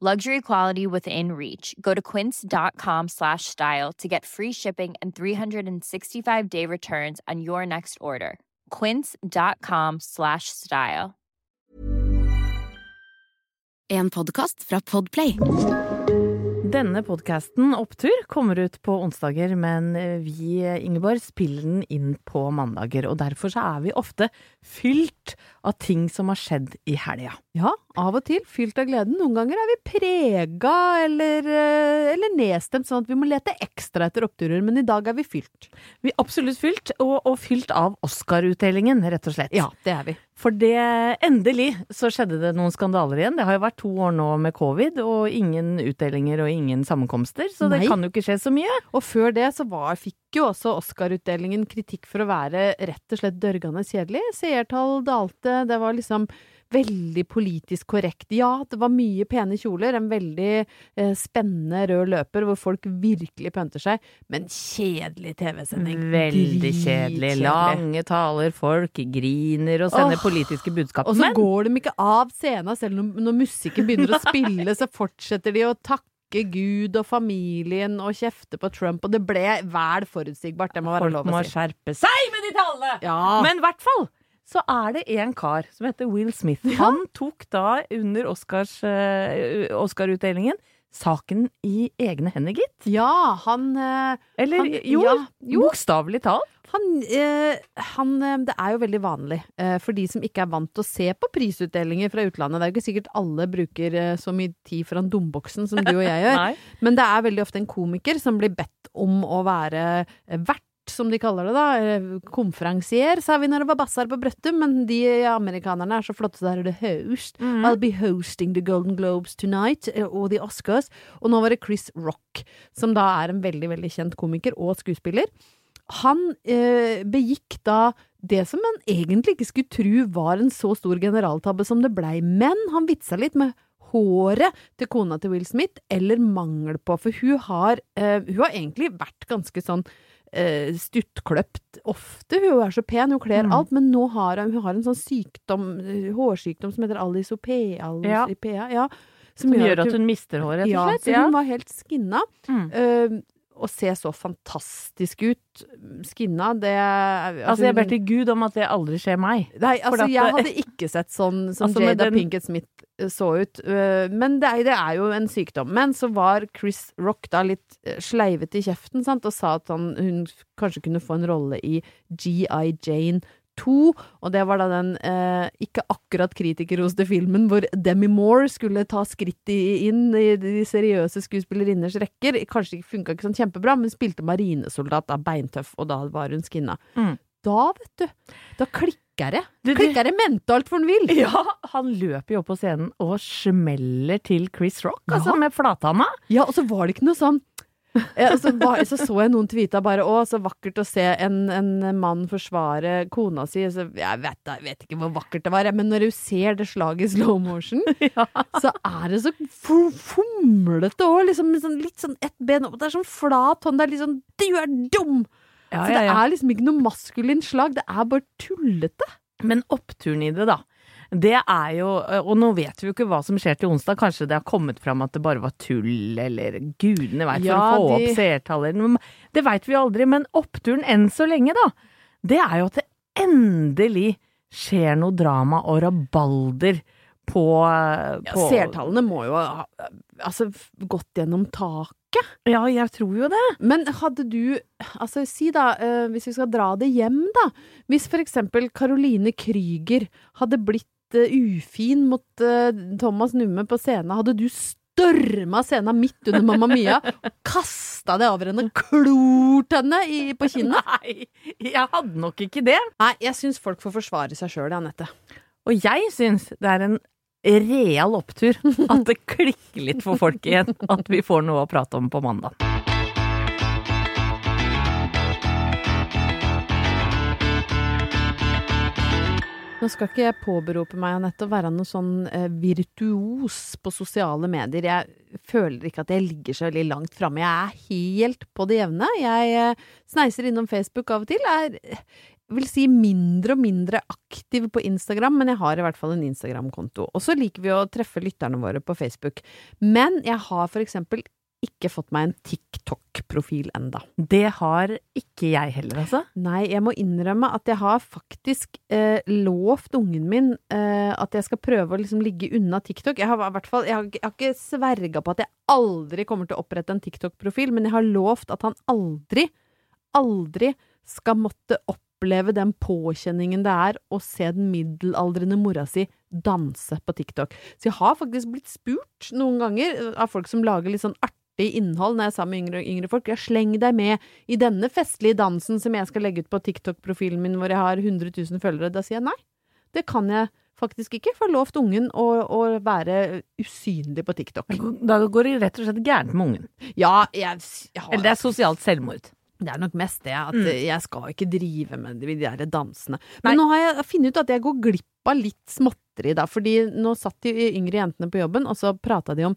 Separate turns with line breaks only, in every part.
Luxury quality within reach. Go to quince.com slash style to get free shipping and 365 day returns on your next order. Quince.com slash style.
En podkast fra Podplay.
Denne podkasten Opptur kommer ut på onsdager, men vi, Ingeborg, spiller den inn på mandager. Og derfor så er vi ofte fylt av ting som har skjedd i helga.
Ja, av og til fylt av gleden. Noen ganger er vi prega eller, eh, eller nedstemt, sånn at vi må lete ekstra etter oppturer. Men i dag er vi fylt.
Vi er absolutt fylt, og, og fylt av Oscar-utdelingen, rett og slett.
Ja, det er vi.
For det endelig så skjedde det noen skandaler igjen. Det har jo vært to år nå med covid, og ingen utdelinger og ingen sammenkomster, så
Nei.
det kan jo ikke skje så mye.
Og før det så var, fikk jo også Oscar-utdelingen kritikk for å være rett og slett dørgende kjedelig. Seertall dalte, det var liksom veldig politisk korrekt. Ja, det var mye pene kjoler, en veldig eh, spennende rød løper hvor folk virkelig pønter seg, men kjedelig TV-sending.
Veldig kjedelig. Lange taler, folk griner og sender
Åh.
politiske budskap.
Og så
Men
går de ikke av scenen, selv når, når musikken begynner å spille, så fortsetter de å takke Gud og familien og kjefte på Trump, og det ble vel forutsigbart, det må være
folk
lov
må
å si.
skjerpe seg med de tallene!
Ja.
Men i hvert fall så er det en kar som heter Will Smith. Han tok da under Oscar-utdelingen Oscar-utdelingen saken i egne hender, gitt.
ja, han eh,
Eller
Han-
jo,
ja, jo.
bokstavelig talt.
Han, eh, han eh, Det er jo veldig vanlig eh, for de som ikke er vant til å se på prisutdelinger fra utlandet. Det er jo ikke sikkert alle bruker eh, så mye tid foran domboksen som du og jeg gjør. Men det er veldig ofte en komiker som blir bedt om å være eh, vert, som de kaller det da. Eh, Konferansier, sa vi når det var bassar på Brøttum, men de amerikanerne er så flotte, så der er det host. I'll be hosting the Golden Globes tonight, eh, og the Oscars. Og nå var det Chris Rock, som da er en veldig, veldig kjent komiker og skuespiller. Han eh, begikk da det som en egentlig ikke skulle tro var en så stor generaltabbe som det blei, men han vitsa litt med håret til kona til Will Smith, eller mangel på, for hun har, eh, hun har egentlig vært ganske sånn eh, stuttkløpt ofte. Hun er så pen, hun kler
Mm.
alt, men nå har hun, hun har en sånn sykdom, eh, hårsykdom som heter alisopea,
Ja.
alisopea ja,
Som gjør at hun mister hår, rett
ja,
og slett.
så hun var helt skinna.
Mm.
eh, og se så fantastisk ut. Skinna, det
Altså, jeg ber til Gud om at det aldri skjer meg.
Nei, altså, jeg hadde ikke sett sånn som
Altså,
Jada
den-
Pinkett Smith eh, så ut. eh, Men det er, det er jo en sykdom. Men så var Chris Rock da litt eh, sleivete i kjeften, sant, og sa at han, hun kanskje kunne få en rolle i GI Jane 2, og det var da den eh, ikke akkurat kritikerroste filmen hvor Demi Moore skulle ta skritt inn i de seriøse skuespillerinners rekker. Kanskje funka ikke sånn kjempebra, men spilte marinesoldat, da, beintøff, og da var hun skinna.
Mm.
Da, vet du, da klikker det.
Du- du-
Klikker det mentalt for han vil.
Ja, han løper jo opp på scenen og smeller til Chris Rock, altså med flathanda.
Ja, og så var det ikke noe sånn ja, så, så så jeg noen tweeta bare 'Å, så vakkert å se en, en mann forsvare kona si'. Så jeg vet, jeg vet ikke hvor vakkert det var, men når du ser det slaget i slow motion, så er det så fomlete òg. Liksom, sånn, litt sånn ett ben opp. Det er sånn flat hånd. Det er litt sånn 'Du er dum!'
Ja,
så
ja,
det
ja.
er liksom ikke noe maskulint slag. Det er bare tullete.
Men oppturen i det, da. Det er jo Og nå vet vi jo ikke hva som skjer til onsdag. Kanskje det har kommet fram at det bare var tull, eller gudene veit, for
Ja,
å få
de-
opp seertallet. Det veit vi jo aldri. Men oppturen enn så lenge, da, det er jo at det endelig skjer noe drama og rabalder på,
Ja, Seertallene må jo ha altså, gått gjennom taket
Ja, jeg tror jo det.
Men hadde du Altså, si da, eh, hvis vi skal dra det hjem, da. Hvis for eksempel Caroline Krüger hadde blitt eh, ufin mot eh, Thomas Numme på scenen, hadde du storma scenen midt under Mamma Mia og kasta det over henne, klort henne i, på kinnet?
Nei, jeg hadde nok ikke det.
Nei, jeg syns folk får forsvare seg sjøl, Anette.
Og jeg syns det er en real opptur at det klikker litt for folk igjen. At vi får noe å prate om på mandag.
Nå skal ikke jeg påberope meg, Anette, å være noe sånn eh, virtuos på sosiale medier. Jeg føler ikke at jeg ligger så veldig langt framme. Jeg er helt på det jevne. Jeg eh, sneiser innom Facebook av og til. Er, vil si mindre og mindre aktiv på Instagram, men jeg har i hvert fall en Instagram-konto. Og så liker vi å treffe lytterne våre på Facebook. Men jeg har for eksempel ikke fått meg en TikTok-profil enda.
Det har ikke jeg heller, altså.
Nei, jeg må innrømme at jeg har faktisk eh, lovt ungen min eh, at jeg skal prøve å liksom ligge unna TikTok. Jeg har, fall, jeg har, jeg har ikke sverga på at jeg aldri kommer til å opprette en TikTok-profil, men jeg har lovt at han aldri, aldri skal måtte oppleve den påkjenningen det er å se den middelaldrende mora si danse på TikTok. Så jeg har faktisk blitt spurt noen ganger av folk som lager litt sånn artig innhold når jeg er sammen med yngre, yngre folk. Jeg sleng deg med i denne festlige dansen som jeg skal legge ut på TikTok-profilen min hvor jeg har 100 000 følgere. Da sier jeg nei. Det kan jeg faktisk ikke, for jeg har lovt ungen å, å være usynlig på TikTok.
Da går det rett og slett gærent med ungen.
Ja, jeg, jeg har
Eller det er sosialt selvmord.
Det er nok mest det, at
Mm.
jeg skal ikke drive med de der dansene.
Nei.
Men nå har jeg funnet ut at jeg går glipp av litt småtteri, da. Fordi nå satt de yngre jentene på jobben, og så prata de om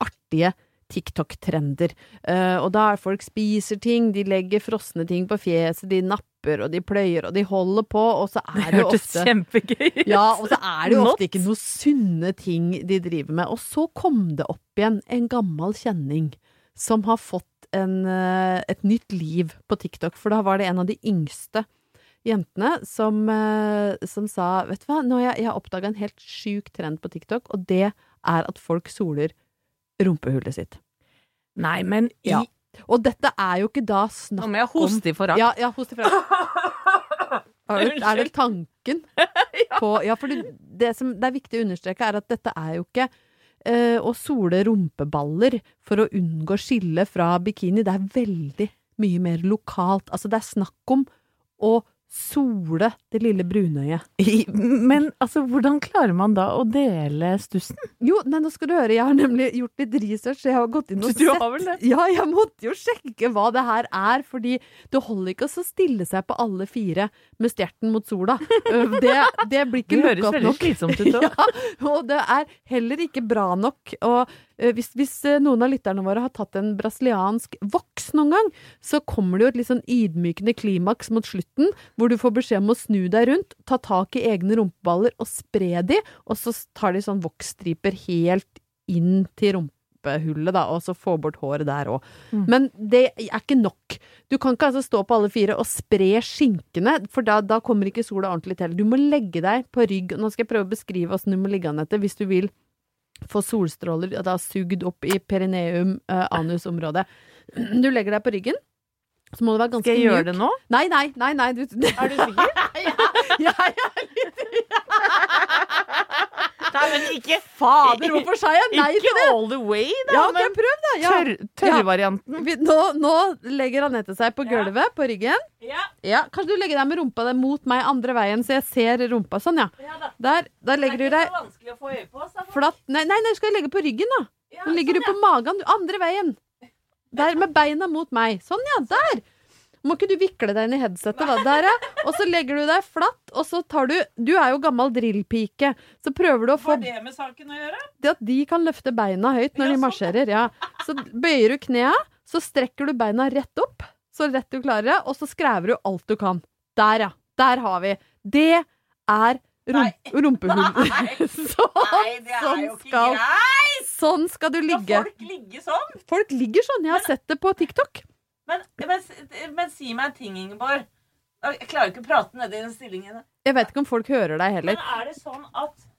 artige TikTok-trender. Eh, og da er folk spiser ting, de legger frosne ting på fjeset, de napper og de pløyer og de holder på, og så
Det
er det jo
hørtes
ofte
kjempegøy ut.
ja, og så er det jo ofte ikke noe sunne ting de driver med. Og så kom det opp igjen en gammel kjenning som har fått en, eh, et nytt liv på TikTok, for da var det en av de yngste jentene som, eh, som sa Vet du hva, nå har jeg, jeg oppdaga en helt sjuk trend på TikTok, og det er at folk soler rumpehullet sitt.
Nei, men i
Ja. Og dette er jo ikke da
Nå
snakk
må jeg hoste i forakt.
ja, ja, host i Er det, er det tanken på Ja, for det, det som det er viktig å understreke, er at dette er jo ikke uh, å sole rumpeballer for å unngå skille fra bikini. Det er veldig mye mer lokalt. Altså, det er snakk om å sole det lille brunøyet.
Men altså, hvordan klarer man da å dele stussen?
Jo, nei, nå skal du høre, jeg har nemlig gjort litt research. Jeg har gått inn og
Du
sett
har vel det?
Ja, jeg måtte jo sjekke hva det her er, fordi det holder ikke å stille seg på alle fire med stjerten mot sola. Øh, Det, det blir ikke
Det høres veldig
nok.
slitsomt ut òg.
Ja, og det er heller ikke bra nok. Og hvis, hvis eh, noen av lytterne våre har tatt en brasiliansk voks noen gang, så kommer det jo et litt sånn ydmykende klimaks mot slutten, hvor du får beskjed om å snu deg rundt, ta tak i egne rumpeballer og spre de, og så tar de sånn voksstriper helt inn til rumpehullet, da, og så få bort håret der òg.
Mm.
Men det er ikke nok. Du kan ikke altså stå på alle fire og spre skinkene, for da, da kommer ikke sola ordentlig til. Du må legge deg på rygg. Nå skal jeg prøve å beskrive åssen du må ligge an etter hvis du vil få solstråler da, sugd opp i perineum, eh, anusområdet. Du legger deg på ryggen. Så må det være ganske
Skal jeg gjøre det nå?
Nei, nei, nei. nei du,
Er du sikker?
ja, ja,
Nei, men ikke
fader, hvorfor sa jeg nei
Ikke
til det?
all the way, da.
Ja, ok,
men
prøv da. Ja.
tørrvarianten.
Ja. Nå, nå legger Anette seg på gulvet, på ryggen.
Ja.
Ja, Kanskje du legger deg med rumpa deg mot meg andre veien, så jeg ser rumpa sånn, ja. Der, der legger du deg
vanskelig å få øye på.
flatt Nei, nei, nei, skal jeg legge på ryggen, da. Nå ligger du på magen, du. Andre veien. Der med beina mot meg. Sånn, ja. Der. Må ikke du vikle deg inn i headsetet, da. Der, ja. Og så legger du deg flatt, og så tar du Du er jo gammel drillpike, så prøver du å få
det med saken å gjøre?
det at de kan løfte beina høyt når de
sånn,
marsjerer. Ja. Så bøyer du knea, så strekker du beina rett opp, så rett du klarer det, og så skrever du alt du kan. Der, ja. Der har vi. Det er rump rumpehull. sånn, sånn skal, sånn skal du ligge.
ligge sånn?
Folk ligger sånn. Jeg har sett det på TikTok.
Men, men, men si meg en ting, Ingeborg. Jeg klarer ikke å prate nede i den stillingen.
Jeg vet ikke om folk hører deg heller.
Men er det sånn at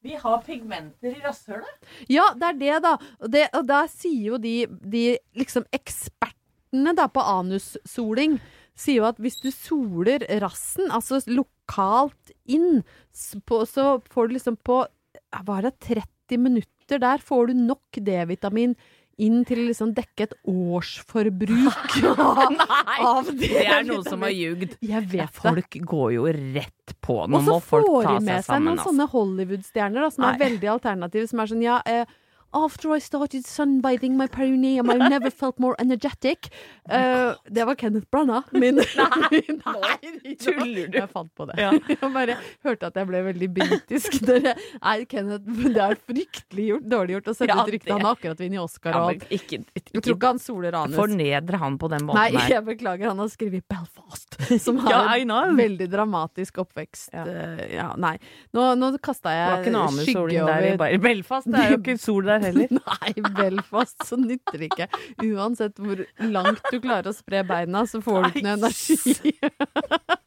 Vi har pigmenter i rasshølet.
Ja, det er det, da. Det, og da sier jo de, de liksom ekspertene da på anussoling sier jo at hvis du soler rassen, altså lokalt inn, på, så får du liksom på Hva er det, 30 minutter der får du nok D-vitamin inn til liksom dekke et årsforbruk av
Det Det er noen som har ljugd.
Jeg vet det.
Folk går jo rett på. Nå må folk ta seg sammen.
Og så får de med
seg
noen
Altså.
sånne Hollywood-stjerner som som er veldig alternative, som er sånn ja eh, After I started sunbathing my perineum, I never felt more energetic. Uh, det var Kenneth Branagh. Min, Nei, Nei,
tuller du?
Jeg fant på det.
Ja.
Jeg bare hørte at jeg ble veldig britisk. Nei, Kenneth, det er fryktelig gjort, dårlig gjort å sette
Ja,
ut. Han har akkurat vunnet Oscar
Ja,
og alt.
ikke,
Jeg tror ikke han soler anus.
Fornedre han på den måten
Nei, jeg beklager. Han har skrevet Belfast, som har en veldig dramatisk oppvekst.
Ja.
Eh, ja, nei. Nå, nå kasta
Det var ikke
jeg
noe annet der i Belfast. Det er jo ikke sol der heller.
Nei, Belfast, så nytter det ikke. Uansett hvor langt du klarer å spre beina, så får du ikke noe energi.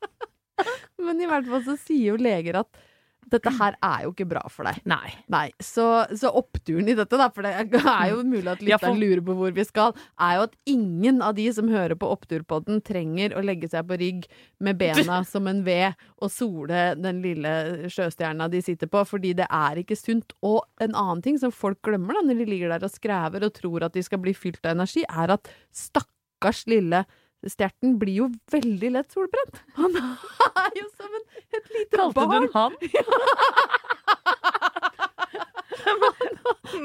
Men i hvert fall så sier jo leger at dette her er jo ikke bra for deg.
Nei.
Nei, så, så oppturen i dette, da, for det er jo mulig at lytteren lurer på hvor vi skal, er jo at ingen av de som hører på Oppturpodden trenger å legge seg på rygg med bena som en ved og sole den lille sjøstjerna de sitter på, fordi det er ikke sunt. Og en annen ting som folk glemmer da, når de ligger der og skrever og tror at de skal bli fylt av energi, er at stakkars lille Stjerten blir jo veldig lett solbrent. Han er jo som en, et lite
Kalte du
han?
den han?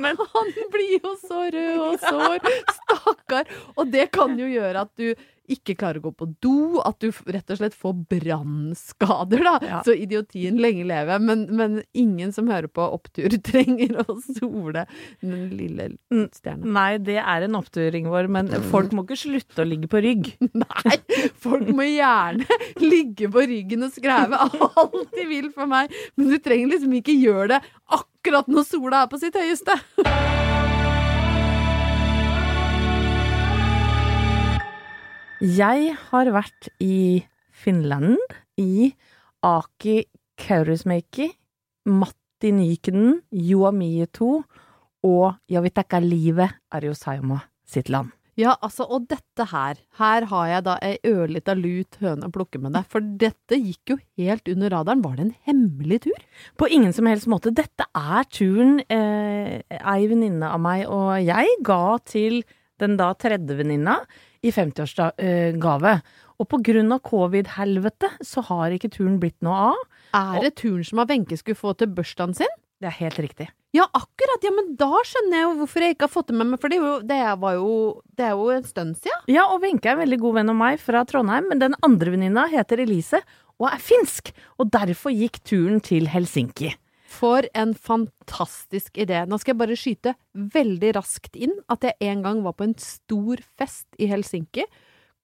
Men
Han blir jo så rød og sår. Stakkar. Og det kan jo gjøre at du ikke klarer å gå på do, at du rett og slett får brannskader, da.
Ja.
Så idiotien lenge leve. Men, men ingen som hører på Opptur, trenger å sole den lille stjerna.
Nei, det er en opptur, Ingvor, men folk må ikke slutte å ligge på rygg.
Nei, folk må gjerne ligge på ryggen og skreve alt de vil for meg, men du trenger liksom ikke gjøre det akkurat når sola er på sitt høyeste.
Jeg har vært i Finland, i Aki Kaurismäki, Matti Nykenen, Juamieto og Javitakka Live Arjosaima sitt land.
Ja, altså, og dette her. Her har jeg da ei ørlita lut høne å plukke med deg. For dette gikk jo helt under radaren. Var det en hemmelig tur?
På ingen som helst måte. Dette er turen eh, ei venninne av meg og jeg ga til den da tredje venninna i 50-årsgave. Og av covid-helvete så har ikke turen blitt noe av.
Er det turen som har Wenche skulle få til bursdagen sin?
Det er helt riktig.
Ja, akkurat! Ja, men da skjønner jeg jo hvorfor jeg ikke har fått det med meg. For det, jo, det, var jo, det er jo en stund siden.
Ja, og Wenche er en veldig god venn av meg fra Trondheim, men den andre venninna heter Elise og er finsk. Og derfor gikk turen til Helsinki.
For en fantastisk idé. Nå skal jeg bare skyte veldig raskt inn at jeg en gang var på en stor fest i Helsinki.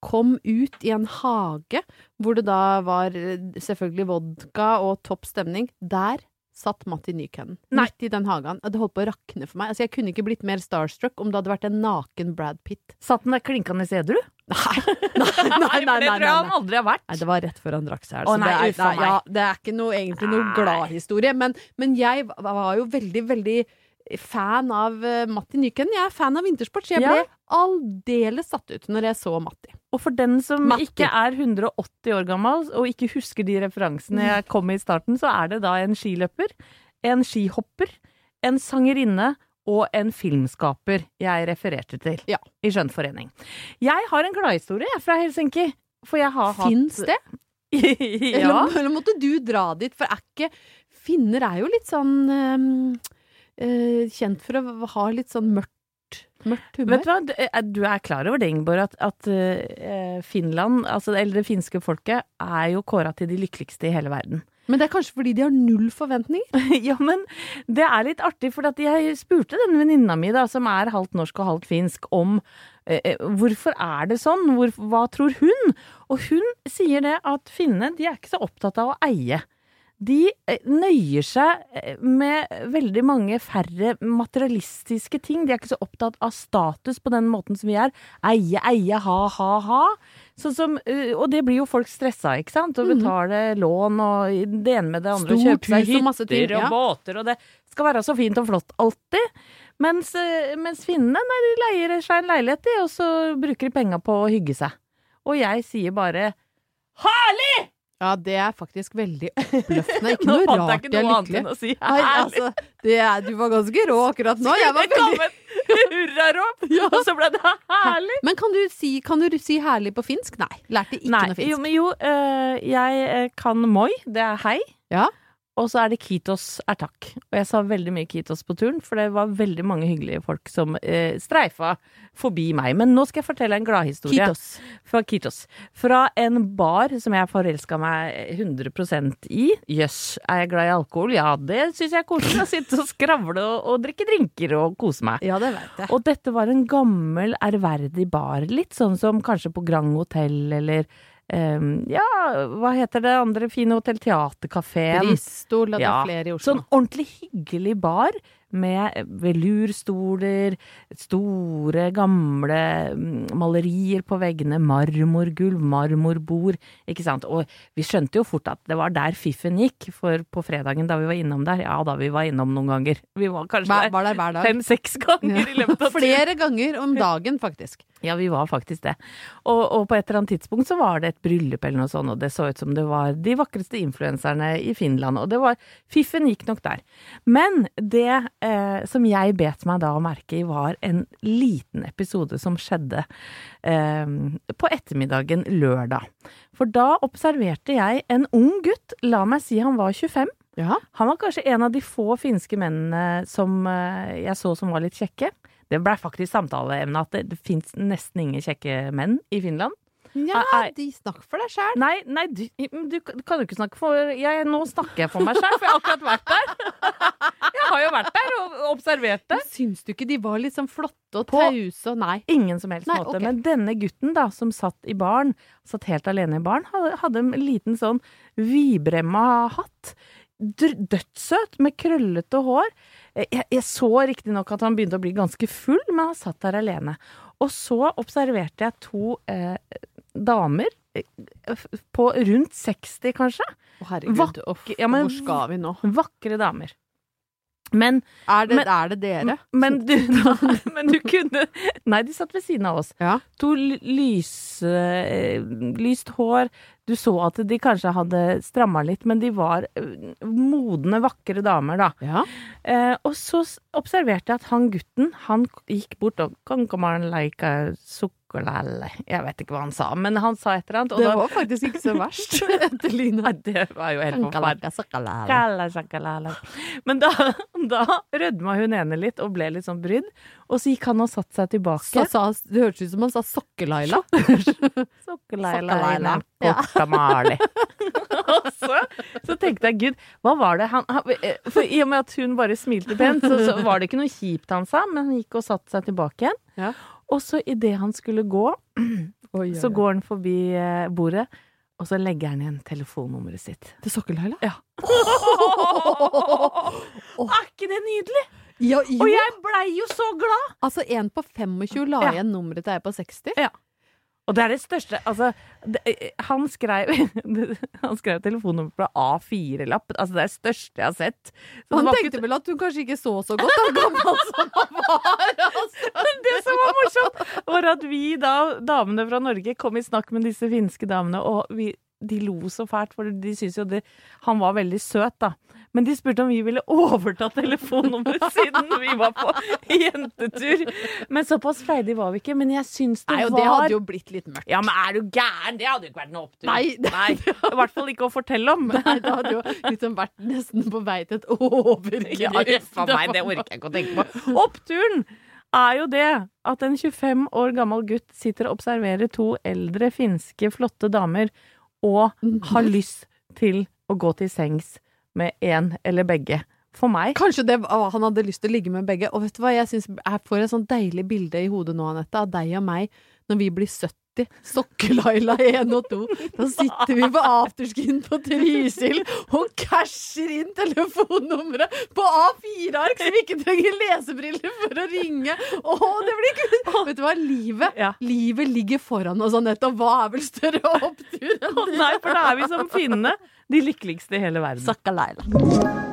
Kom ut i en hage hvor det da var eh, selvfølgelig vodka og topp stemning. Der satt Matti Nykänen.
Nei.
Midt i den hagen. Det holdt på å rakne for meg. Altså, jeg kunne ikke blitt mer starstruck om det hadde vært en naken Brad Pitt.
Satt den der klinkende edru?
Nei, nei, nei, nei, nei,
det tror jeg han aldri har vært.
Nei, det var rett før han drakk seg i hjel. Det, ja, det er ikke noe, egentlig noe glad historie. Men, men jeg var jo veldig, veldig fan av uh, Matti Nyken. Jeg er fan av vintersport, så jeg
Ja.
ble aldeles satt ut når jeg så Matti.
Og for den som
Matti.
ikke er 180 år gammel og ikke husker de referansene jeg kom med i starten, så er det da en skiløper, en skihopper, en sangerinne og en filmskaper jeg refererte til
Ja.
i Skjønnforening. Jeg har en gladhistorie fra Helsinki. For jeg har hatt
Fins det?
ja.
Eller, eller måtte du dra dit? For er ikke Finner er jo litt sånn ehm, eh, Kjent for å ha litt sånn mørkt, mørkt humør.
Vet du hva, Du- eh, er klar over det, Ingeborg, at, at eh, Finland, altså, eller det finske folket, er jo kåra til de lykkeligste i hele verden.
Men det er kanskje fordi de har null forventninger?
ja, men det er litt artig, for at jeg spurte denne venninna mi, da, som er halvt norsk og halvt finsk, om eh, hvorfor er det sånn, hvor, hva tror hun? Og hun sier det at finnene, de er ikke så opptatt av å eie. De eh, nøyer seg eh, med veldig mange færre materialistiske ting. De er ikke så opptatt av status på den måten som vi er. Eie, eie, ha, ha, ha. Som, eh, og det blir jo folk stressa, ikke sant? Å
Mhm.
betale lån og det ene med det andre.
Stort
kjøpe seg
og
hytter
ting,
og
ja.
båter, og det skal være så fint og flott alltid. Mens, mens finnene, nei, de leier seg en leilighet, de, og så bruker de penga på å hygge seg. Og jeg sier bare herlig!
Ja, det er faktisk veldig oppløftende. Ikke
Nå
noe
fant jeg
rart
ikke
jeg ikke
noe annet enn å si
Nei, altså, det er, du var ganske rå akkurat nå. Jeg var veldig
hurrarop, ja. og så ble det herlig.
Men kan du, si, kan du si herlig på finsk? Nei. Lærte ikke
Nei,
noe finsk.
jo, men jo, øh, jeg eh, kan moi, det er hei.
Ja.
Og så er det kitos er takk. Og jeg sa veldig mye kitos på turen, for det var veldig mange hyggelige folk som eh, streifa forbi meg. Men nå skal jeg fortelle en gladhistorie.
Kitos.
Fra Kitos. Fra en bar som jeg forelska meg 100% i. Jøss, er jeg glad i alkohol? Ja, det syns jeg er koselig. Å sitte og skravle og, og drikke drinker og kose meg.
Ja, det vet jeg.
Og dette var en gammel, ærverdig bar. Litt sånn som kanskje på Grand Hotell eller ehm, Ja, hva heter det andre fine hotell? Teaterkafeen.
Bristol, og det
Ja,
er flere i Oslo.
Sånn ordentlig hyggelig bar med velurstoler, store, gamle mm, malerier på veggene, marmorgulv, marmorbord, ikke sant. Og vi skjønte jo fort at det var der fiffen gikk, for på fredagen da vi var innom der, ja da vi var innom noen ganger. Vi var kanskje der
var der
fem-seks ganger i løpet av.
Flere ganger om dagen, faktisk.
Ja, vi var faktisk det. Og, og på et eller annet tidspunkt så var det et bryllup eller noe sånt, og det så ut som det var de vakreste influenserne i Finland, og det var Fiffen gikk nok der. Men det eh, som jeg bet meg da å merke i, var en liten episode som skjedde eh, på ettermiddagen lørdag. For da observerte jeg en ung gutt, la meg si han var 25.
Ja.
Han var kanskje en av de få finske mennene som eh, jeg så som var litt kjekke. Det blei faktisk samtaleemne at det, det fins nesten ingen kjekke menn i Finland.
Ja, de snakker for deg sjæl.
Nei, nei, du, du kan jo ikke snakke for jeg, Nå snakker jeg for meg sjøl, for jeg har akkurat vært der. Jeg har jo vært der og observert det.
Syns du ikke de var litt sånn flotte og tause Nei.
Ingen som helst
Nei,
måte.
Okay.
Men denne gutten da, som satt i baren, satt helt alene i baren, hadde, hadde en liten sånn vidbremma hatt. Dødssøt, med krøllete hår. Jeg, jeg så riktignok at han begynte å bli ganske full, men han satt der alene. Og så observerte jeg to eh, damer eh, på rundt 60, kanskje.
Å, herregud.
Vakker-
off,
ja, men-
hvor skal vi nå?
Vakre damer. Men
Er det,
Men-
er det dere?
Men du, men du kunne Nei, de satt ved siden av oss.
Ja.
To lys, eh, lyst hår. Du så at de kanskje hadde stramma litt, men de var eh, modne, vakre damer, da.
Ja.
Eh, og så observerte jeg at han gutten, han gikk bort og Kan komme like like sukkerlalle Jeg vet ikke hva han sa, men han sa et eller annet.
Det
da,
var faktisk ikke så verst, etter
Lina. Det var jo helt forferdelig. Men da, da rødma hun ene litt og ble litt sånn brydd. Og så gikk han og satte seg tilbake.
Så sa, det hørtes ut som han sa Sokke-Laila.
Sokkelaila,
Sokkelaila.
korta mali. og så, så tenkte jeg, gud, hva var det han, han For i og med at hun bare smilte pent, så, så var det ikke noe kjipt han sa, men han gikk og satte seg tilbake igjen.
Ja.
Og så idet han skulle gå, så går han forbi eh, bordet, og så legger han igjen telefonnummeret sitt.
Til Sokke-Laila?
Ja. Er ikke det nydelig?
Ja, jo.
Og jeg blei jo så glad!
Altså, en på 25 la
Ja.
igjen nummeret til ei på 60.
Og det er det største Altså, det, han skrev Han skrev telefonnummer på A4-lapp. Altså, det er det største jeg har sett. Så
Han tenkte vel at hun kanskje ikke så så godt, da, gammel som han var. Altså.
Men det som var morsomt, var at vi da, damene fra Norge, kom i snakk med disse finske damene, og vi, de lo så fælt, for de syntes jo det, han var veldig søt, da. Men de spurte om vi ville overta telefonnummeret siden vi var på jentetur. Men såpass freidige var vi ikke. Men jeg syns det
Nei, og
var
det hadde jo blitt litt mørkt.
Ja, men er du gæren? Det hadde jo ikke vært noe opptur.
Nei, det-
I hvert fall ikke å fortelle om.
Nei, det hadde jo liksom vært nesten på vei til et overgrep.
Ja, meg, det orker jeg ikke å tenke på. Oppturen er jo det at en 25 år gammel gutt sitter og observerer to eldre finske flotte damer og har lyst til å gå til sengs med én eller begge. For meg
Kanskje det, å, han hadde lyst til å ligge med begge. Og vet du hva, jeg, synes, jeg får et sånn deilig bilde i hodet nå, Anette, av deg og meg når vi blir 70. Sokke-Laila 1 og 2. Da sitter vi på afterskin på Trysil og casher inn telefonnummeret på A4-ark, så vi ikke trenger lesebriller for å ringe. Å, det blir kult! Vet du hva, livet,
Ja.
livet ligger foran oss, Anette, og hva er vel større opptur enn
Å nei, for da er vi som finnene. De lykkeligste i hele verden.
Sokke-Laila.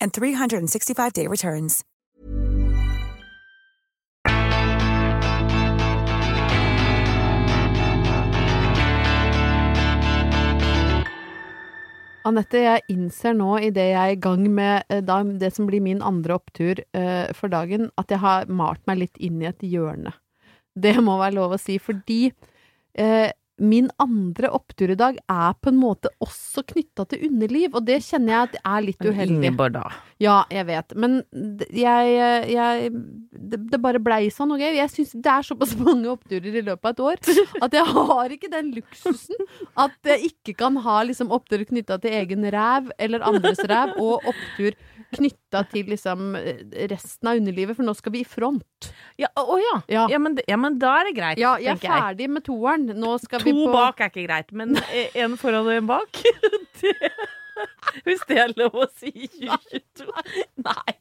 and 365-day returns.
Anette, jeg innser nå idet jeg er i gang med eh, da, det som blir min andre opptur uh, for dagen, at jeg har malt meg litt inn i et hjørne. Det må være lov å si, fordi eh, min andre opptur i dag er på en måte også knytta til underliv, og det kjenner jeg at er litt uheldig.
Ingeborg, da.
Ja, jeg vet, men jeg, jeg det, det bare blei sånn, OK? jeg, syns det er såpass mange oppturer i løpet av et år at jeg har ikke den luksusen at jeg ikke kan ha liksom oppturer knytta til egen ræv eller andres ræv, og opptur knytta til liksom resten av underlivet, for nå skal vi i front.
Ja, å ja.
Ja.
Ja, men, ja, men da er det greit,
Ja, jeg er
jeg.
ferdig med toeren. Nå skal vi
To bak er ikke greit, men én en foran og en bak det, Hvis det er lov å si i 2022. Nei.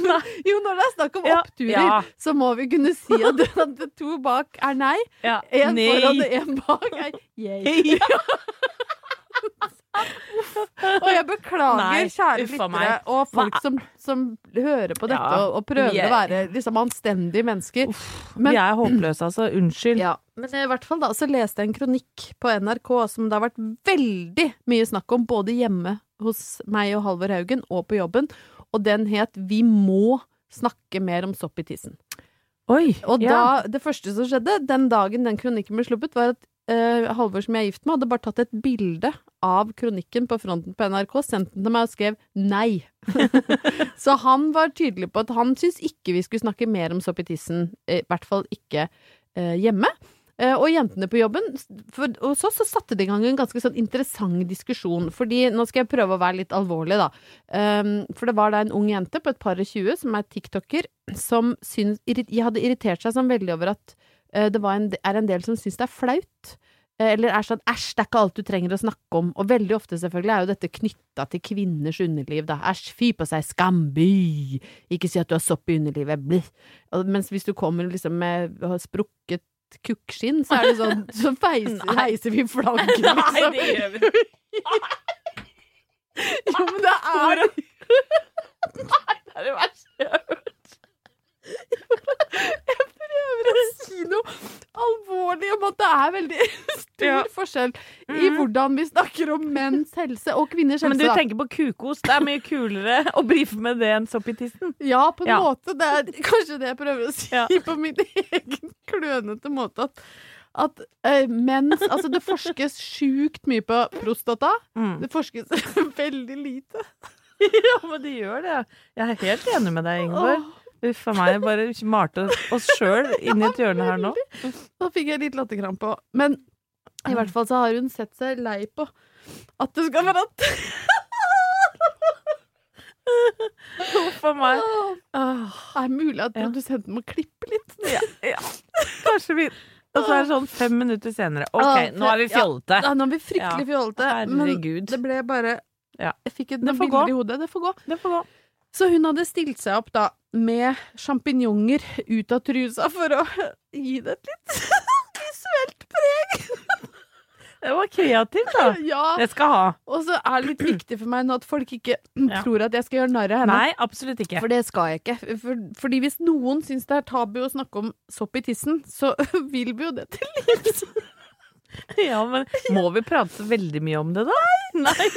Nei.
Jo, når det er snakk om
Ja,
oppturer,
ja.
så må vi kunne si at, at to bak er nei.
Ja.
En
Nei.
foran og en bak er yay. Og jeg beklager,
Nei,
kjære
uff
lyttere, og folk som, som hører på dette
Ja,
og, og prøver
er...
å være liksom anstendige mennesker. Men-
Vi er håpløse, altså. Unnskyld.
Ja, men i hvert fall da, så leste jeg en kronikk på NRK som det har vært veldig mye snakk om, både hjemme hos meg og Halvor Haugen, og på jobben, og den het Vi må snakke mer om sopp i tissen.
Oi.
Og
ja.
da, det første som skjedde, den dagen den kronikken ble sluppet, var at eh, Halvor som jeg er gift med, hadde bare tatt et bilde av kronikken på fronten på NRK, sendt den til meg og skrev nei. så han var tydelig på at han syntes ikke vi skulle snakke mer om sopp i tissen, i hvert fall ikke uh, hjemme. Uh, og jentene på jobben for, Og så, så satte det i gang en ganske sånn interessant diskusjon. Fordi nå skal jeg prøve å være litt alvorlig, da. Um, for det var da en ung jente på et par og tjue som er tiktoker, som syns, hadde irritert seg sånn veldig over at eh, det var en, er en del som syns det er flaut. Eh, Eller er sånn æsj, det er ikke alt du trenger å snakke om. Og veldig ofte selvfølgelig er jo dette knytta til kvinners underliv, da. Æsj, fy på seg, skamby! Ikke si at du har sopp i underlivet, bli. Mens hvis du kommer liksom med sprukket kukkskinn, så er det sånn Så feiser, heiser vi flagget,
Nei,
liksom.
det gjør vi
Jo, men det er
Nei, det er det verste jeg har hørt.
Jeg prøver å si noe alvorlig om at det er veldig stor
Ja.
forskjell i hvordan vi snakker om menns helse og kvinners helse.
Men du tenker på kukost. Det er mye kulere å brife med det enn sopp i tissen.
Ja, på en
Ja.
måte. Det er kanskje det jeg prøver å si
Ja.
på min egen klønete måte. At, at eh, mens Altså, det forskes sjukt mye på prostata.
Mm.
Det forskes veldig lite.
Ja, men det gjør det. Jeg er helt enig med deg, Ingeborg.
Åh,
Uff a meg. Bare malte oss sjøl inn i et hjørne her nå.
Da fikk jeg litt latterkrampe òg. Men i hvert fall så har hun sett seg lei på at det skal være
Uff a meg. Det
Er mulig at produsenten må klippe litt?
ja, ja. Kanskje vi Og så er det sånn fem minutter senere. OK, nå er vi fjollete.
Ja, nå er vi fryktelig fjollete. Men det ble bare Jeg fikk et bilde i hodet. Det får gå.
Det får gå.
Så hun hadde stilt seg opp da med sjampinjonger ut av trusa for å gi det et litt visuelt preg.
Det var kreativt, da.
Ja.
Det skal ha.
Og så er det litt viktig for meg nå at folk ikke
Ja.
tror at jeg skal gjøre narr av henne.
Nei, absolutt ikke.
For det skal jeg ikke. For, fordi hvis noen syns det er tabu å snakke om sopp i tissen, så vil vi jo det til livs.
Ja, men må vi prate så veldig mye om det, da? Nei.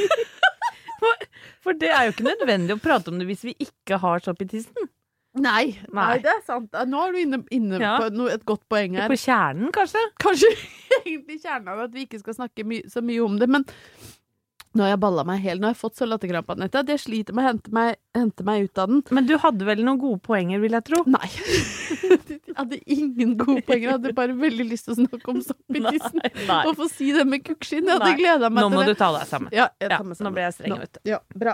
For, for det er jo ikke nødvendig å prate om det hvis vi ikke har sopp i tissen.
Nei, nei.
Nei.
det er sant. Nå er du inne, inne
Ja.
på noe, et godt poeng her.
På kjernen, kanskje?
Kanskje egentlig kjernen av at vi ikke skal snakke my så mye om det, men nå har jeg balla meg helt. Nå har jeg fått så latterkrampe, Anette, at jeg sliter med å hente meg, hente meg ut av den.
Men du hadde vel noen gode poenger, vil jeg tro?
Nei. Jeg hadde ingen gode poenger. Jeg hadde bare veldig lyst til å snakke om sopp i tissen. Og få si det med kukkskinn. Jeg hadde gleda meg
Nå må
til
du ta deg sammen.
Ja, jeg
Ja,
tar meg
nå ble jeg streng, vet du.
Ja, bra.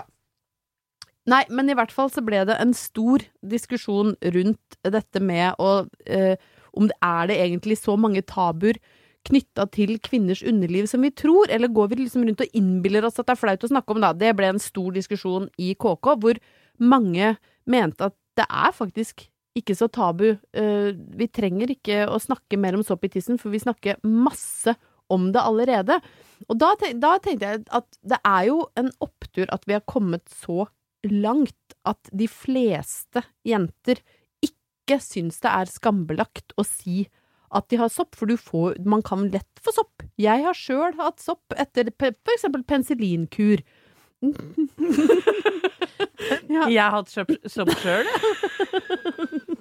Nei, men i hvert fall så ble det en stor diskusjon rundt dette med å eh, Om det er det egentlig så mange tabuer knytta til kvinners underliv som vi tror, eller går vi liksom rundt og innbiller oss at det er flaut å snakke om, da? Det ble en stor diskusjon i KK, hvor mange mente at det er faktisk ikke så tabu. Eh, vi trenger ikke å snakke mer om sopp i tissen, for vi snakker masse om det allerede. Og da, da tenkte jeg at det er jo en opptur at vi har kommet så langt at de fleste jenter ikke syns det er skambelagt å si at de har sopp, for du får, man kan lett få sopp. Jeg har sjøl hatt sopp etter eksempel penicillinkur. ja.
Jeg har hatt sopp sjøl, jeg.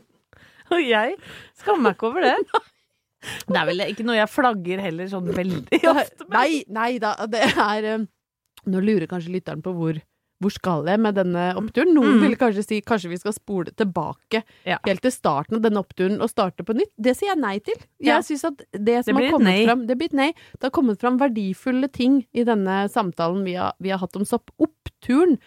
Og jeg skammer meg ikke over det. Det er vel ikke noe jeg flagger heller sånn veldig ofte.
Nei, nei da, det er eh, Nå lurer kanskje lytteren på hvor, hvor skal jeg med denne oppturen. Noen
Mm.
vil kanskje si kanskje vi skal spole tilbake
Ja.
helt til starten av denne oppturen og starte på nytt. Det sier jeg nei til. Jeg
Ja.
synes at det som
det
har kommet fram Det blir et nei. Det har kommet fram verdifulle ting i denne samtalen vi har, vi har hatt om sopp. Oppturen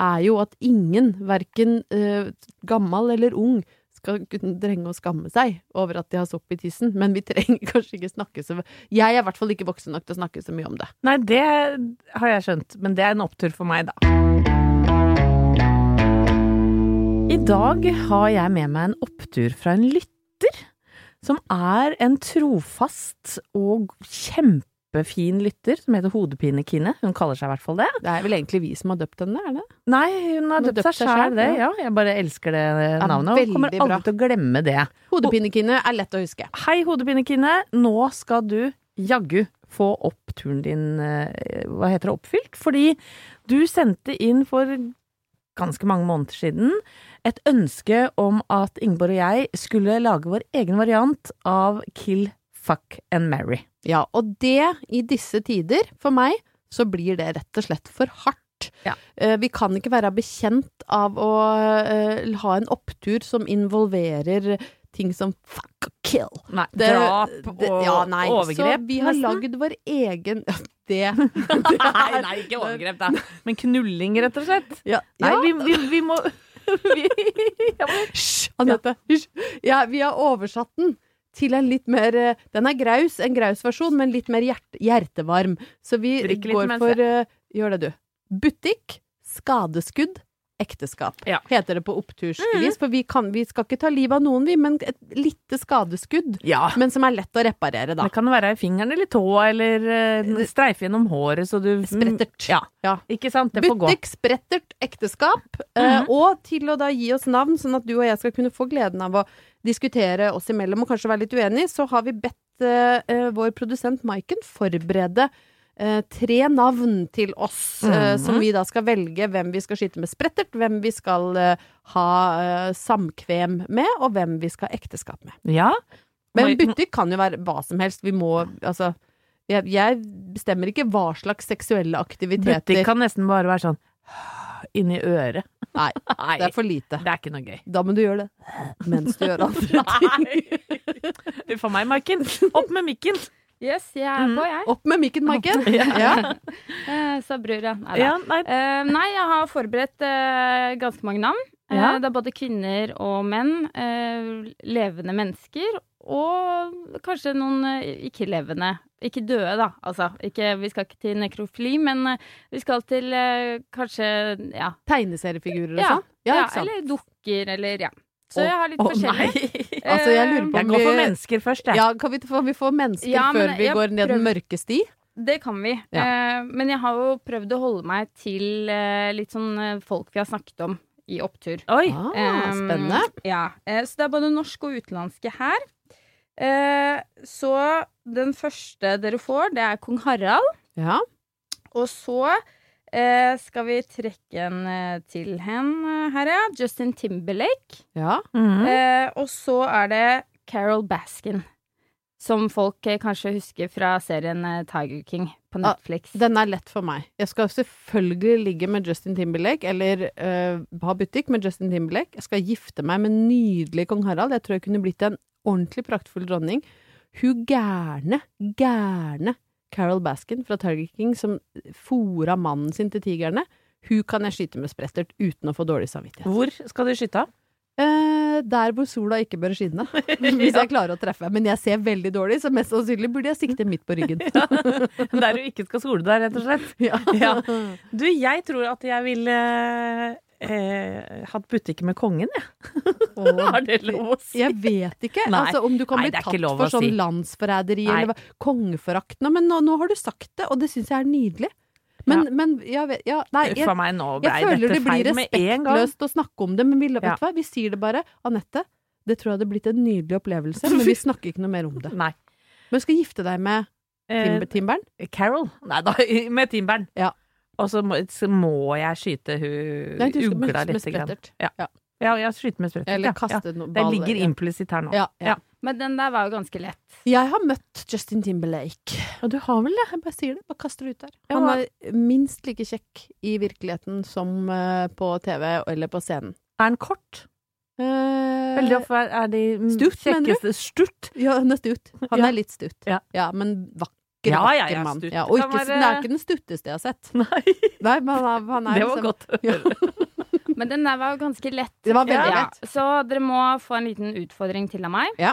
er jo at ingen, verken uh, gammel eller ung, skal trenge å skamme seg over at de har sopp i tissen, men vi trenger kanskje ikke snakke så Jeg er i hvert fall ikke voksen nok til å snakke så mye om det.
Nei, det har jeg skjønt, men det er en opptur for meg, da. Dag har jeg med meg en opptur fra en lytter, som er en trofast og kjempefin lytter, som heter Hodepine-Kine. Hun kaller seg i hvert fall det.
Det er vel egentlig vi som har døpt henne, er det?
Nei, hun har døpt seg sjæl, det.
ja.
Jeg bare elsker det navnet, og kommer aldri til å glemme det.
Hodepinekine er lett å huske.
Hei, Hodepine-Kine. Nå skal du jaggu få opp turen din, eh, hva heter det, oppfylt. Fordi du sendte inn for ganske mange måneder siden et ønske om at Ingeborg og jeg skulle lage vår egen variant av Kill, Fuck and Marry.
Ja, og det i disse tider, for meg, så blir det rett og slett for hardt.
Ja.
Eh, Vi kan ikke være bekjent av å eh, ha en opptur som involverer ting som fuck og kill.
Nei,
Det-
drap og
det- ja, nei,
overgrep.
Så vi har lagd vår egen Det
Nei, nei, ikke overgrep, da. Men knulling, rett og slett.
Ja,
Nei, vi, vi, vi må-
Hysj, Anette. Hysj. Ja, vi har oversatt den til en litt mer eh, Den er graus, en graus versjon, men litt mer hjerte, hjertevarm. Så vi går for uh, Gjør det, du. Butikk, skadeskudd, ekteskap.
Ja.
Heter det på opptursvis. For vi, kan, vi skal ikke ta livet av noen, vi, men et lite skadeskudd.
Ja.
Men som er lett å reparere, da.
Det kan være i fingeren eller tåa, eller uh, streife gjennom håret så du
Sprettert.
Ja.
Ja.
Ikke sant? Det får gå.
Butikk, sprettert, ekteskap. eh,
uh,
og til å da gi oss navn, sånn at du og jeg skal kunne få gleden av å diskutere oss imellom og kanskje være litt uenige, så har vi bedt uh, vår produsent Maiken forberede tre navn til oss, eh,
Mhm.
som vi da skal velge hvem vi skal skyte med sprettert, hvem vi skal eh, ha eh, samkvem med, og hvem vi skal ha ekteskap med.
Ja.
Men butikk kan jo være hva som helst. Vi må altså jeg, jeg bestemmer ikke hva slags seksuelle aktiviteter
Butikk kan nesten bare være sånn inni øret.
Nei, det er for lite.
Det er ikke noe gøy.
Da må du gjøre det mens du gjør andre ting.
Uff a meg, Maiken. Opp med mikken.
Yes, jeg er på, jeg.
Opp med mikken, Maiken. Ja.
Eh, Sa bror, ja. Nei.
Ja, nei.
Uh, nei, jeg har forberedt uh, ganske mange navn. Eh,
Ja.
Det er både kvinner og menn. Eh, levende mennesker. Og kanskje noen ikke-levende. Ikke døde, da. Altså, ikke, vi skal ikke til nekrofili, men vi skal til kanskje ja.
Tegneseriefigurer og
Ja,
sånn? Ja,
ja,
ikke sant?
eller dukker, eller ja. Så jeg har litt
oh,
forskjellig.
nei.
Altså, jeg lurer på
Jeg går for mennesker først, jeg.
Ja, kan vi, vi få mennesker
Ja, men
før vi går ned den mørke sti?
Det kan vi.
Ja.
Eh, men jeg har jo prøvd å holde meg til eh, litt sånn eh, folk vi har snakket om i opptur.
Oi.
Ah,
Um,
spennende.
Ja, eh, så det er både norske og utenlandske her. Eh, så den første dere får, det er kong Harald.
Ja.
Og så eh, skal vi trekke en eh, til hen eh, her, ja. Justin Timberlake.
ja.
Mhm.
Eh, og så er det Carol Baskin. Som folk eh, kanskje husker fra serien Tiger King på
Ah,
Netflix.
Den er lett for meg. Jeg skal selvfølgelig ligge med Justin Timberlake, eller uh, ha butikk med Justin Timberlake. Jeg skal gifte meg med nydelig kong Harald. Jeg tror jeg kunne blitt en ordentlig praktfull dronning. Hun gærne, gærne Carol Baskin fra Tiger King som fora mannen sin til tigrene, hun kan jeg skyte med sprettert uten å få dårlig samvittighet.
Hvor skal du skyte av?
Eh, der hvor sola ikke bør skinne. Hvis jeg klarer å treffe. Men jeg ser veldig dårlig, så mest sannsynlig burde jeg sikte midt på ryggen.
Der du ikke skal sole deg, rett og slett.
Ja.
Ja. Du, jeg tror at jeg vil eh, hatt butikk med kongen, jeg. Har det lov å si?
Jeg vet ikke.
Nei.
Altså, om du kan
Nei,
bli
er
tatt for sånn
si.
landsforræderi eller kongeforakt nå, men nå, nå har du sagt det, og det syns jeg er nydelig. Men,
Ja.
men jeg vet ja, Nei, jeg,
meg,
jeg føler det blir respektløst å snakke om det, men vi, vet
Ja.
hva? vi sier det bare. Anette, det tror jeg hadde blitt en nydelig opplevelse, men vi snakker ikke noe mer om det.
Nei.
Men skal gifte deg med Timber,
Eh,
Timberen?
Carol? Nei da, med timberen.
Ja.
Og så må, så må jeg skyte hun
Nei, du skal med,
ugla
med
grann.
sprettert.
Ja.
Ja.
Ja, jeg skyter med sprettert.
Eller kaste
ja.
noe
Det ligger implisitt her nå.
Ja, ja.
Ja.
Men den der var jo ganske lett.
Jeg har møtt Justin Timberlake.
Og du har vel det?
Jeg bare sier det, bare kaster det ut der. Han er minst like kjekk i virkeligheten som eh, på TV eller på scenen.
Er han kort?
Eh,
Veldig ofte er, de
Stutt, mener du?
kjekkeste Stutt?
Ja, han er stutt. Han
Ja.
er litt stutt.
Ja.
men vakker, vakker
ja, ja,
mann.
stutt.
Ja, og ikke,
være-
det er ikke den stutteste jeg har sett.
Nei,
Nei, men han er, han er
det var
liksom-
godt å
Ja.
høre.
Men den der var jo ganske lett.
Det var veldig
Ja,
lett.
Så dere må få en liten utfordring til av meg.
Ja.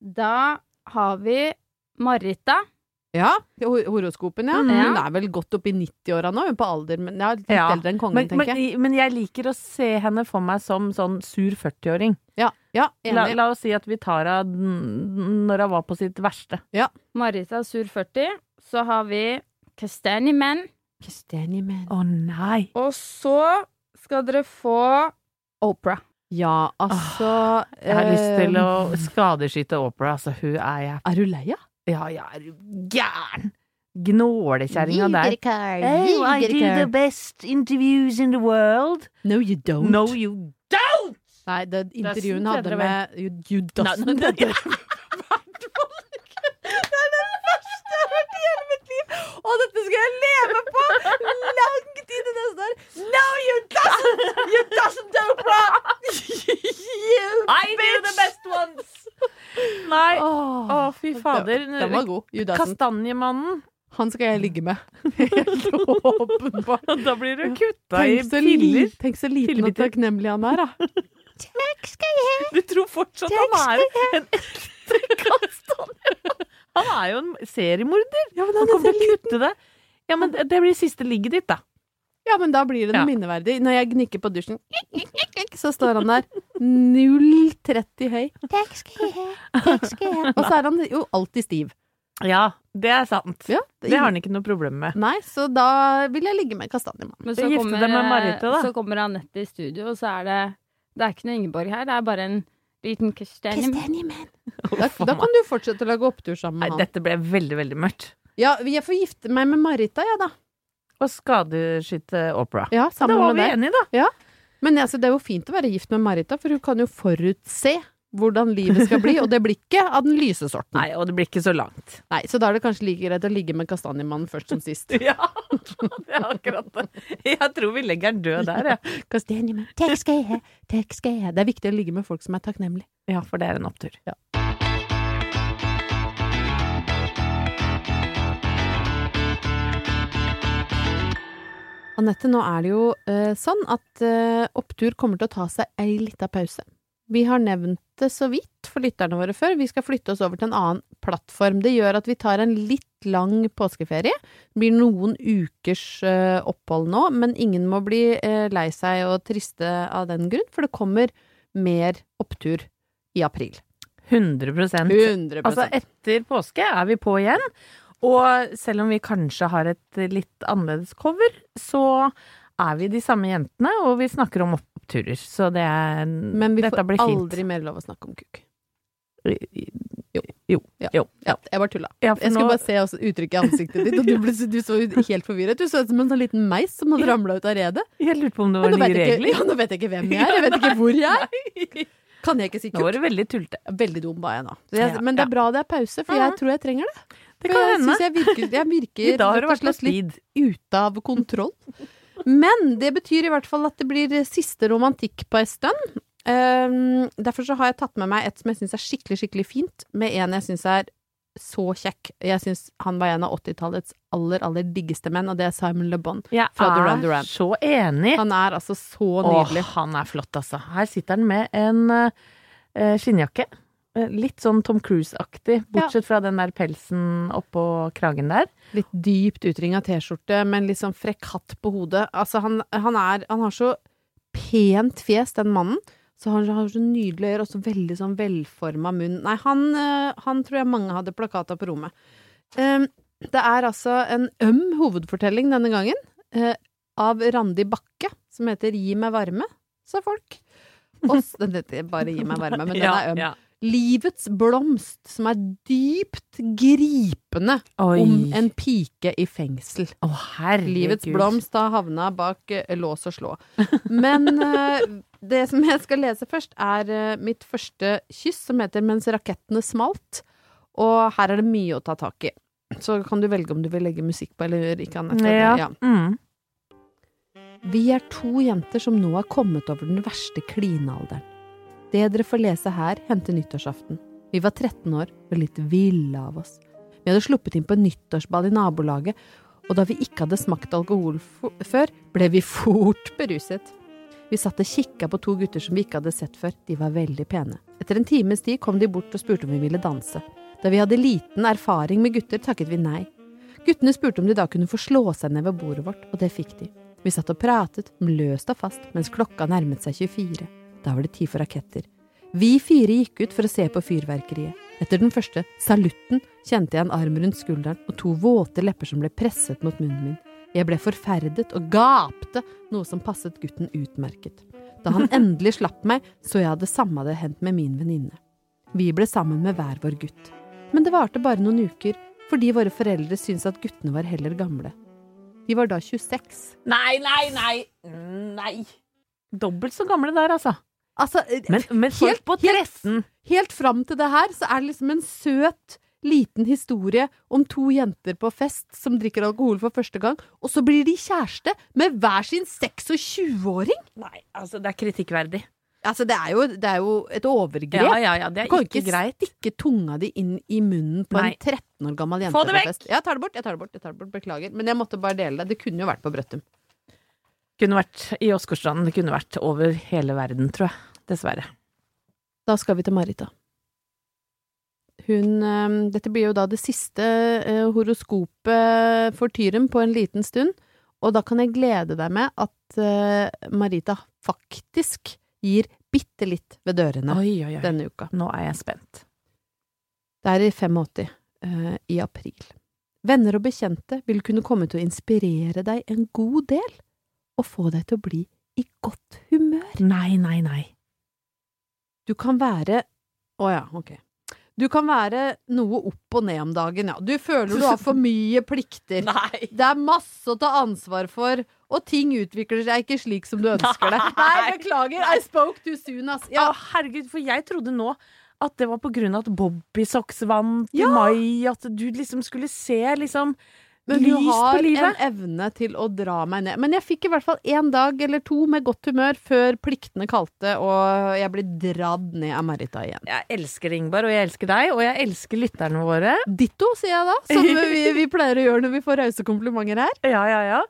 Da har vi Marita.
Ja, horoskopen, ja.
Mhm.
Hun er vel godt opp i 90-åra nå, hun på alder, men ja, litt
Ja.
eldre enn kongen,
Men,
tenker jeg.
men, men jeg liker å se henne for meg som sånn sur 40-åring.
Ja, ja
La,
enig.
la oss si at vi tar av når hun var på sitt verste.
Marita sur 40. Så har vi Kastanjemenn.
Kastanjemenn.
Å nei!
Og så skal dere få Opera.
Ja, altså
Jeg har lyst til
eh,
å skadeskyte Opera. Altså, hun er jeg
Er du lei av?
Ja, jeg er gæren! Gnålekjerringa der.
Hey, I do the
best interviews in the world.
No, you don't.
No, you don't!
Nei, det intervjuet hun hadde med heter det. Er det verste jeg har hørt i hele mitt liv! Og dette skal jeg leve på langt inn i neste år. No, you doesn't! You doesn't, Oprah! you
I do the best ones! Nei. Å,
Åh,
fy fader.
Den, var god.
Kastanjemannen.
Han skal jeg ligge med. Helt åpenbart.
Da blir du kutta i piller.
tenk så liten og takknemlig han er, da.
Du tror fortsatt han er en ekte kastanjemann? Han er jo en seriemorder.
Ja, men
Han
han er
kommer til å kutte det. Ja, men det det blir siste ligget ditt, da.
Ja, men da blir det noe
Ja.
minneverdig. Når jeg gnikker på dusjen, så står han der 0,30 høy. Takk skal jeg ha. Takk skal jeg ha. Og så er han jo alltid stiv.
Ja, det er sant.
Ja,
Det har han ikke noe problem med.
Nei, så da vil jeg ligge med Kastanjemannen.
Men
Så kommer, med Marita, da.
så kommer Anette i studio, og så er det Det er ikke noe Ingeborg her, det er bare en liten kastanjemenn.
Da, da kan du fortsette å lage opptur sammen
Nei,
med han.
dette ble veldig, veldig mørkt.
Ja, jeg får gifte meg med Marita, ja da.
Og skadeskyte Opera.
Ja,
Da
sammen
var
med
vi enige, da.
Men altså, det er jo fint å være gift med Marita, for hun kan jo forutse hvordan livet skal bli, og det blir ikke av den lyse sorten.
Nei, og det blir ikke så langt.
Nei, så da er det kanskje like greit å ligge med kastanjemannen først som sist.
Ja, det er akkurat det. Jeg tror vi legger den død der, jeg.
Kastanjemann, takk skal jeg ha, takk skal jeg ha. Det er viktig å ligge med folk som er takknemlige.
Ja, for det er en opptur.
Ja. Anette, nå er det jo uh, sånn at uh, Opptur kommer til å ta seg ei lita pause. Vi har nevnt det så vidt for lytterne våre før. Vi skal flytte oss over til en annen plattform. Det gjør at vi tar en litt lang påskeferie. Det blir noen ukers eh, opphold nå, men ingen må bli eh, lei seg og triste av den grunn, for det kommer mer opptur i april.
100%
100
Altså, etter påske er vi på igjen. Og selv om vi kanskje har et litt annerledes cover, så er vi de samme jentene, og vi snakker om oppturer. Så det er
Men vi får aldri mer lov å snakke om kuk.
Jo. Jo.
Ja.
jo.
Ja, jeg bare tulla.
Ja,
Jeg skulle
nå-
bare se uttrykket i ansiktet ditt, og du, ble, du så helt forvirret. Du så ut som en sånn liten meis som hadde ramla ut av redet.
Jeg lurte på om det var nye
ikke-
regler.
Ja, nå vet jeg ikke hvem jeg er, jeg vet ikke hvor jeg er. Kan jeg ikke si
Nå var
du
det veldig tullete.
Veldig dum var jeg nå. Jeg, men det er bra det er pause, for jeg tror jeg trenger det.
Det kan
jeg
hende.
synes jeg virker, jeg virker
I dag har det vært
litt ute av kontroll. Men det betyr i hvert fall at det blir siste romantikk på en stund. Um, derfor så har jeg tatt med meg et som jeg syns er skikkelig, skikkelig fint, med en jeg syns er så kjekk. Jeg syns han var en av 80-tallets aller, aller diggeste menn, og det er Simon Le Bon.
Jeg
Fra Duran
er
Duran.
så enig.
Han er altså så
Åh,
nydelig.
han er flott, altså. Her sitter han med en uh, skinnjakke. Eh, Litt sånn Tom Cruise-aktig, bortsett fra den der pelsen oppå kragen der.
Litt dypt utringa T-skjorte men litt sånn frekk hatt på hodet. Altså, han, han er Han har så pent fjes, den mannen. Så han har så nydelige øyne, og så veldig sånn velforma munn. Nei, han, eh, han tror jeg mange hadde plakata på rommet. Um, det er altså en øm hovedfortelling denne gangen, eh, av Randi Bakke, som heter Gi meg varme, sa folk. Og den heter bare Gi meg varme, men den er øm.
Ja.
Livets blomst, som er dypt gripende
Oi.
om en pike i fengsel.
Å, herregud.
Livets blomst har havna bak eh, lås og slå. Men eh, det som jeg skal lese først, er eh, mitt første kyss, som heter Mens rakettene smalt. Og her er det mye å ta tak i. Så kan du velge om du vil legge musikk på eller ikke, Anette.
Ja. Mm.
Vi er to jenter som nå har kommet over den verste klinealderen. Det dere får lese her, hendte nyttårsaften. Vi var 13 år og litt ville av oss. Vi hadde sluppet inn på nyttårsball i nabolaget, og da vi ikke hadde smakt alkohol før, ble vi fort beruset. Vi satt og kikka på to gutter som vi ikke hadde sett før, de var veldig pene. Etter en times tid kom de bort og spurte om vi ville danse. Da vi hadde liten erfaring med gutter, takket vi nei. Guttene spurte om de da kunne få slå seg ned ved bordet vårt, og det fikk de. Vi satt og pratet, løst og fast, mens klokka nærmet seg 24. Da var det tid for raketter. Vi fire gikk ut for å se på fyrverkeriet. Etter den første salutten kjente jeg en arm rundt skulderen og to våte lepper som ble presset mot munnen min. Jeg ble forferdet og gapte, noe som passet gutten utmerket. Da han endelig slapp meg, så jeg at det samme hadde hendt med min venninne. Vi ble sammen med hver vår gutt. Men det varte bare noen uker, fordi våre foreldre syntes at guttene var heller gamle. De var da 26.
Nei, nei, nei! Nei! Dobbelt så gamle der, altså.
Altså,
Men, men folk
Helt-
på 13
helt fram til det her, så er det liksom en søt, liten historie om to jenter på fest som drikker alkohol for første gang, og så blir de kjæreste med hver sin 26-åring!
Nei, altså, det er kritikkverdig.
Altså, det er jo, det er jo et overgrep.
Ja, ja, ja, det
Du kan
er ikke greit.
stikke tunga di inn i munnen på
Nei.
en 13 år gammel jente
Få det
på
vekk!
fest. Jeg tar det bort, jeg tar det bort, jeg tar det bort. Beklager. Men jeg måtte bare dele det. Det kunne jo vært på Brøttum.
Kunne vært i Åsgårdstranden, det kunne vært over hele verden, tror jeg. Dessverre.
Da skal vi til Marita. Hun eh, Dette blir jo da det siste eh, horoskopet for Tyren på en liten stund, og da kan jeg glede deg med at eh, Marita faktisk gir bitte litt ved dørene
Oi, oi, oi.
denne uka.
Nå er jeg spent.
Det er i 85, uh, i april. Venner og bekjente vil kunne komme til å inspirere deg en god del, og få deg til å bli i godt humør.
Nei, nei, nei.
Du kan være Å ja, ok. Du kan være noe opp og ned om dagen, ja. Du føler du har for mye plikter.
Nei.
Det er masse å ta ansvar for, og ting utvikler seg ikke slik som du ønsker det. Nei, beklager, I spoke too soon, ass.
Ja,
Å,
herregud, for jeg trodde nå at det var på grunn av at Bobby Socks vant i
Ja.
mai, at du liksom skulle se liksom
Men du har en evne til å dra meg ned. Men jeg fikk i hvert fall én dag eller to med godt humør før pliktene kalte og jeg ble dradd ned av Marita igjen.
Jeg elsker Ingvar, og jeg elsker deg, og jeg elsker lytterne våre.
Ditto, sier jeg da. Som vi, vi pleier å gjøre når vi får rause komplimenter her.
Ja, ja, ja.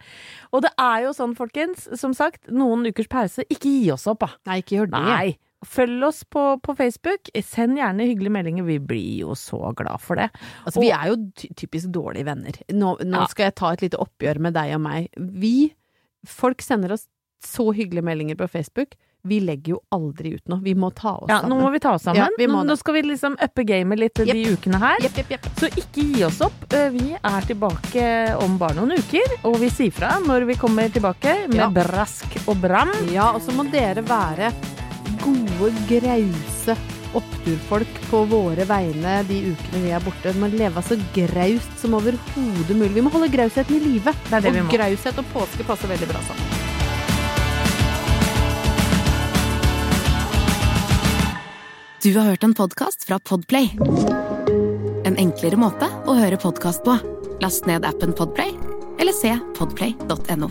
Og det er jo sånn, folkens, som sagt, noen ukers pause. Ikke gi oss opp, da.
Nei, ikke gjør det.
Nei. Følg oss på, på Facebook. Send gjerne hyggelige meldinger. Vi blir jo så glad for det.
Altså, vi er jo ty typisk dårlige venner. Nå, nå
Ja.
skal jeg ta et lite oppgjør med deg og meg. Vi, folk sender oss så hyggelige meldinger på Facebook. Vi legger jo aldri ut noe. Vi må ta oss
Ja, nå
sammen.
må vi ta oss sammen.
Ja,
nå, nå skal vi liksom uppe gamet litt de ukene her.
Yep, yep.
Så ikke gi oss opp. Eh, Vi er tilbake om bare noen uker, og vi sier fra når vi kommer tilbake med brask og bram.
Ja, og så må dere være gode, grause oppturfolk på våre vegne de ukene vi er borte. Vi må leve så graust som overhodet mulig. Vi må holde grausheten i live.
Det er det
og
vi
graushet og påske passer veldig bra sammen.
Du har hørt en podcast fra Podplay. En enklere måte å høre podcast på. Last ned appen Podplay, eller se podplay.no.